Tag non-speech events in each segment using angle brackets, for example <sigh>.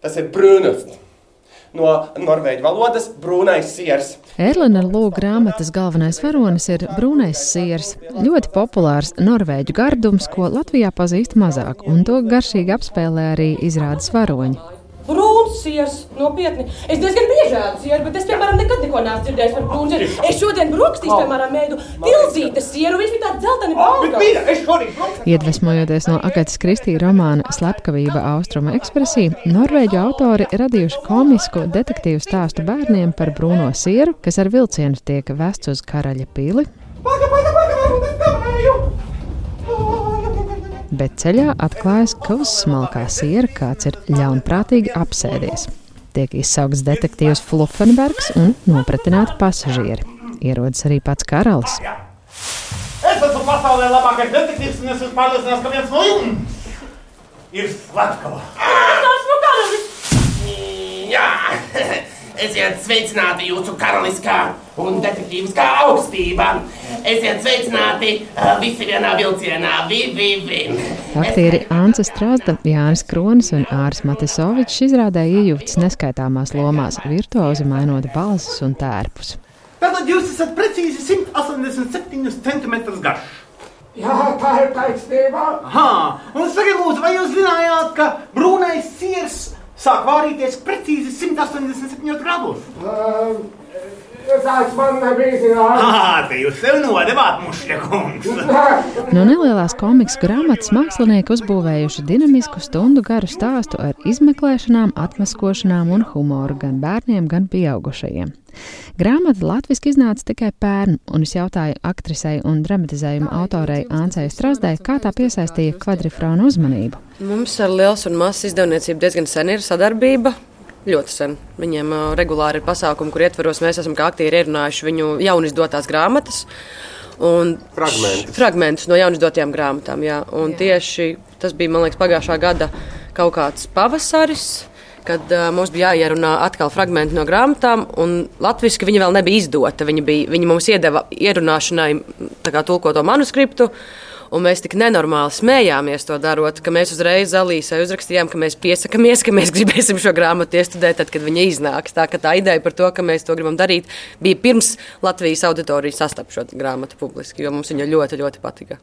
Tas ir brūnus. No norvēģu valodas brūnais siers. Erlina Lūga grāmatas galvenais varonis ir brūnais siers. Ļoti populārs norvēģu gardums, ko Latvijā pazīst mazāk, un to garšīgi apspēlē arī izrādes varoņi. Brūns siers, nopietni. Es diezgan bieži ēdu sieru, bet es, piemēram, nekad neko neesmu dzirdējis par brūnu sieru. Es šodien brokastīs, piemēram, mēdu tilzītes sieru, viņš bija tāds dzelteni balts. Iedvesmojoties no Agatas Kristīna romāna Slepkavība Austruma ekspresija, norvēģu autori radījuši komisku detektīvu stāstu bērniem par brūno sieru, kas ar vilcienu tiek vests uz karaļa pili. Bet ceļā atklājas, ka uz smalkā siera kāds ir ļaunprātīgi apsēdies. Tiek izsaukts detektīvs Fluffenbergs un nopratināti pasažieri. Ierodas arī pats karalis. Es esmu pasaulē labākais detektīvs, un es esmu pārliecināts, ka viens no jums ir. Es esmu karalis! Jā! <laughs> Esiet sveicināti jūsu karaliskā un detektīviskā augstībā. Esiet sveicināti visi vienā vilcienā. Vi, vi, vi. Aktieri Anca Strasda, Jānis Kronis un Ārs Matisovičs izrādē iejūtas neskaitāmās lomās, virtuozi mainot balsis un tērpus. Tātad jūs esat precīzi 187 cm garš. Jā, tā ir taisnība. Aha, un sakiet, lūdzu, vai jūs zinājāt, ka brūnais siers sāk vārīties precīzi 187 grādos. Uh, Tas man nebija. Ah, te jūs sev nodevāt, mušļa kungs. <laughs> no nelielās komiksu grāmatas mākslinieki uzbūvējuši dinamisku stundu garu stāstu ar izmeklēšanām, atmaskošanām un humoru gan bērniem, gan pieaugušajiem. Grāmata latviešu iznāca tikai pērn, un es jautāju aktrisei un dramatizējuma autorei Ancei Strasdai, kā tā piesaistīja kvadrifrānu uzmanību. Mums ar Liels un Mazs izdevniecību diezgan sen ir sadarbība. Ļoti sen. Viņiem uh, regulāri ir pasākumi, kur ietvaros mēs esam kā aktieri ierunājuši viņu jaunizdotās grāmatas. Fragmentus. fragmentus no jaunizdotajām grāmatām. Jā. Un jā. tieši tas bija, liekas, pagājušā gada kaut kāds pavasaris kad uh, mums bija jāierunā atkal fragmenti no grāmatām, un latviešu viņa vēl nebija izdota. Viņa, bija, viņa mums iedeva ierunāšanai tulkoto manuskriptu. Un mēs tik nenormāli smējāmies to darot, ka mēs uzreiz Alīsai uzrakstījām, ka mēs piesakāmies, ka mēs <laughs> gribēsim šo grāmatu iestudēt, tad, kad viņa iznāks. Tā, tā ideja par to, ka mēs to gribam darīt, bija pirms Latvijas auditorijas sastap šo grāmatu publiski, jo mums viņa ļoti, ļoti patika.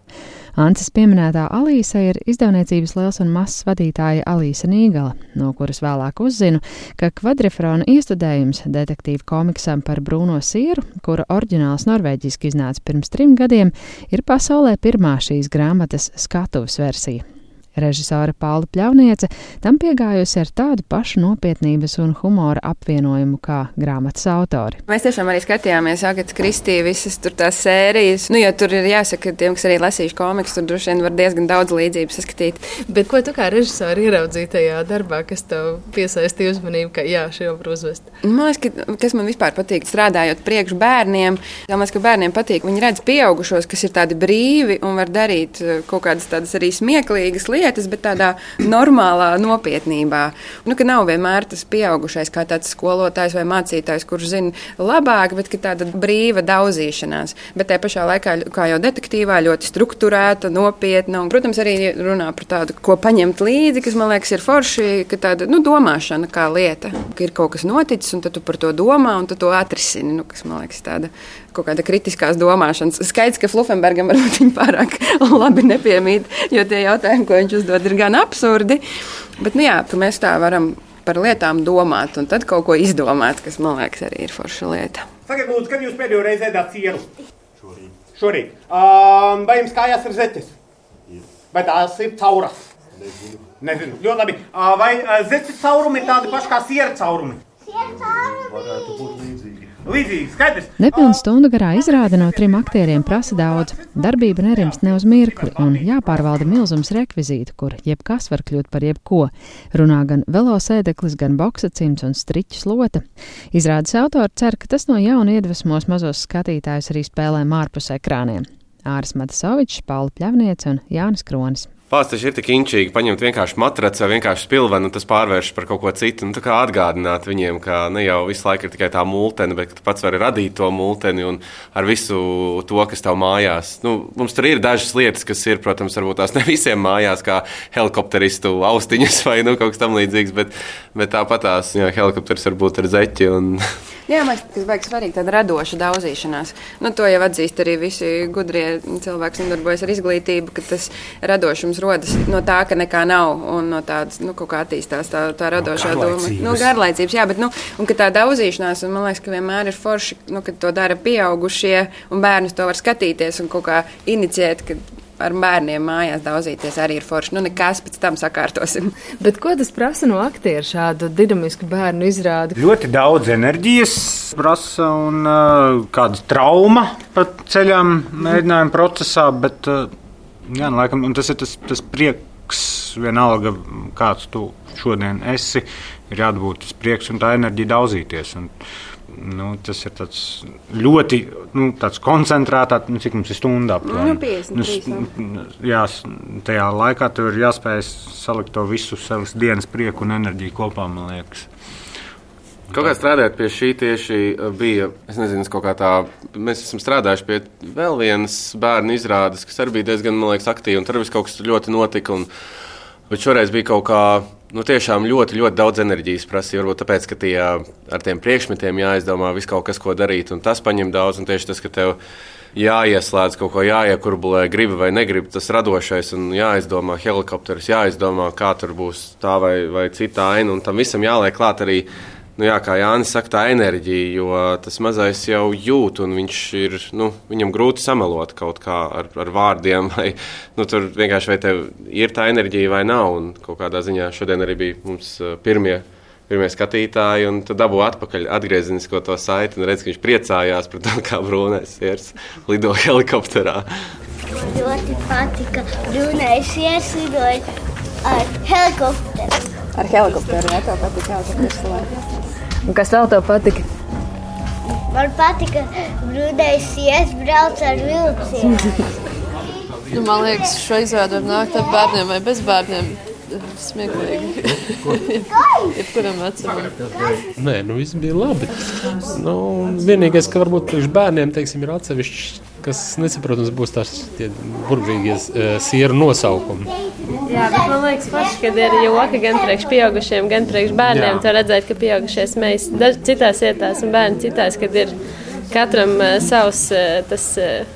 Ancis pieminētā Alīsa ir izdevniecības liels un mazs vadītāja Alīsa Nīgala, no kuras vēlāk uzzinu, ka kvadrifrona iestudējums detektīvu komiksam par brūno sieru, kura oriģināls norvēģiski iznāca pirms trim gadiem, ir pasaulē pirmā šīs grāmatas skatuves versija. Režisore Paula Pļauniece tam piegājusi ar tādu pašu nopietnības un humora apvienojumu kā grāmatas autori. Mēs tiešām arī skatījāmies Agatas Kristīna visas tur tās sērijas. Nu, jo tur ir jāsaka, ka tiem, kas arī lasījuši komikus, tur droši vien var diezgan daudz līdzību saskatīt. Bet ko tu kā režisori ieraudzīji tajā darbā, kas tev piesaistīja uzmanību, ka jā, šī var uzvest? Man liekas, ka, kas man vispār patīk strādājot priekš bērniem, man liekas, ka bērniem patīk, viņi redz pieaugušos, kas ir tādi brīvi un var darīt eh, kaut kādas tādas arī smieklīgas lietas lietas, bet tādā normālā nopietnībā. Nu, ka nav vienmēr tas pieaugušais kā tāds skolotājs vai mācītājs, kurš zina labāk, bet tāda brīva daudzīšanās. Bet tajā pašā laikā, kā jau detektīvā, ļoti strukturēta, nopietna. Un, protams, arī runā par tādu, ko paņemt līdzi, kas man liekas ir forši, ka tāda nu, domāšana kā lieta, ka ir kaut kas noticis, un tu par to domā, un tu to atrisini. Nu, kas man liekas tāda kaut kāda kritiskās domāšanas. Skaidrs, ka Fluffenbergam varbūt viņa pārāk <laughs> labi nepiemīt, jo tie jautājumi, ko viņš uzdod, ir gan absurdi. Bet nu, jā, mēs tā varam par lietām domāt un tad kaut ko izdomāt, kas man liekas arī ir forša lieta. Sakiet, lūdzu, kad jūs pēdējo reizi ēdāt sienu? Šorīt. Šorīt. Um, vai jums kājās ir zeķes? Vai tās ir cauras? Nezinu. Nezinu. Ļoti labi. Uh, vai uh, zeķu caurumi ir tādi paši kā siera caurumi? Siera caurumi. Varētu būt līdzīgi. Līdzīgi, skaidrs. Nepilnu stundu garā izrāde no trim aktieriem prasa daudz. Darbība nerimst ne uz mirkli un jāpārvalda milzums rekvizītu, kur jebkas var kļūt par jebko. Runā gan velosēdeklis, gan boksa cimds un striķis lota. Izrādes autori cer, ka tas no jauna iedvesmos mazos skatītājus arī spēlēm ārpus ekrāniem. Āris Matasovičs, Paula Pļavniece un Jānis Kronis. Pāsts ir tik inčīgi, paņemt vienkārši matraci vai vienkārši spilvenu, un tas pārvēršas par kaut ko citu. Nu, tā kā atgādināt viņiem, ka ne jau visu laiku ir tikai tā mūtene, bet tu pats vari radīt to mūteni un ar visu to, kas tev mājās. Nu, mums tur ir dažas lietas, kas ir, protams, varbūt tās ne visiem mājās, kā helikopteristu austiņas <laughs> vai nu, kaut kas tamlīdzīgs, bet, bet tāpat tās jā, helikopteris var būt ar zeķi. Un... <laughs> Jā, man liekas, tas baigs svarīgi tāda radoša daudzīšanās. Nu, to jau atzīst arī visi gudrie cilvēki, kas nodarbojas ar izglītību, ka tas radošums rodas no tā, ka nekā nav un no tādas, nu, kaut kā attīstās tā, tā radošā no doma. Nu, garlaicības, jā, bet, nu, un ka tā daudzīšanās, un man liekas, ka vienmēr ir forši, nu, ka to dara pieaugušie, un bērnus to var skatīties un kaut kā inicijēt, ka ar bērniem mājās daudzīties arī ir forši. Nu, nekas pēc tam sakārtosim. <laughs> Bet ko tas prasa no aktieru šādu dinamisku bērnu izrādi? Ļoti daudz enerģijas prasa un uh, kāda trauma pat ceļām mēģinājuma procesā, bet uh, jā, nu, laikam, tas ir tas, tas prieks, vienalga, kāds tu šodien esi, ir jābūt tas prieks un tā enerģija daudzīties. Un, Nu, tas ir ļoti nu, koncentrēts. Nu, cik mums ir stundā? Nu, 53, nu, jā, tajā laikā tev ir jāspēj salikt to visu savas dienas prieku un enerģiju kopā. Kaut kā strādājot pie šī tieši uh, bija, es nezinu, kaut kā tā, mēs esam strādājuši pie vēl vienas bērnu izrādes, kas arī bija diezgan, man liekas, aktīva, un tur viss kaut kas ļoti notika. Un, bet šoreiz bija kaut kā nu, tiešām ļoti, ļoti daudz enerģijas prasīja. Varbūt tāpēc, ka tie, ar tiem priekšmetiem jāizdomā viss kaut kas, ko darīt, un tas paņem daudz. Un tieši tas, ka tev jāieslēdz kaut ko, jāiekurbulē, gribi vai negribi, tas radošais un jāizdomā helikopteris, jāizdomā, kā tur būs tā vai, vai cita aina, un tam visam jāliek klāt arī nu, jā, kā Jānis saka, tā enerģija, jo tas mazais jau jūt, un viņš ir, nu, viņam grūti samalot kaut kā ar, ar vārdiem, <laughs> vai nu, tur vienkārši vai tev ir tā enerģija vai nav. Un kaut kādā ziņā šodien arī bija mums pirmie. Pirmie skatītāji, un tu dabū atpakaļ atgriezenisko to saiti, redz, ka viņš priecājās par to, <laughs> kā brūnais iers lido helikopterā. Man ļoti patika brūnais iers lidoja ar helikopteru. Ar helikopteru, jā, tev patika helikopteru. Un kas vēl tev patika? Man patika brūnais ies brauc ar vilcienu. nu, man liekas, šo izrādu var nākt ar bērniem vai bez bērniem. Smieklīgi. Jebkuram vecumam. Nē, nu viss bija labi. Nu, vienīgais, ka varbūt priekš bērniem teiksim, ir atsevišķi, kas nesaprotams būs tās burvīgie sieru nosaukumi. Jā, bet man liekas, paši, kad ir joki gan priekš pieaugušiem, gan priekš bērniem, tad redzēt, ka pieaugušie smējas citās vietās un bērni citās, kad ir katram uh, savs uh, tas. Uh,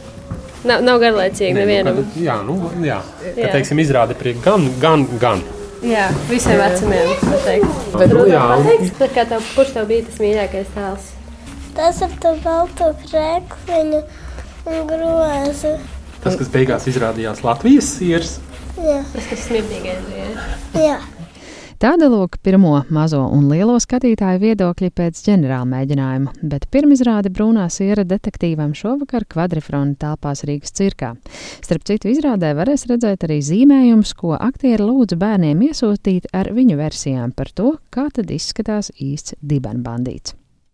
Nav, nav garlaicīgi Nē, nevienam. Nu, kad, jā, nu, jā. jā. Kad, teiksim, izrāda priekš gan, gan, gan. Jā, visiem vecumiem. Bet, nu, jā, un... Kā tev, kurš tev bija tas mīļākais tēls? Tas ar to balto krēkliņu un grozu. Tas, kas beigās izrādījās Latvijas siers. Jā. Tas, kas smirdīgais bija. Jā. Tāda lūk pirmo mazo un lielo skatītāju viedokļi pēc ģenerāla mēģinājuma, bet pirmizrāde brūnā siera detektīvam šovakar kvadrifrona telpās Rīgas cirkā. Starp citu izrādē varēs redzēt arī zīmējumus, ko aktieri lūdza bērniem iesūtīt ar viņu versijām par to, kā tad izskatās īsts dibenbandīts.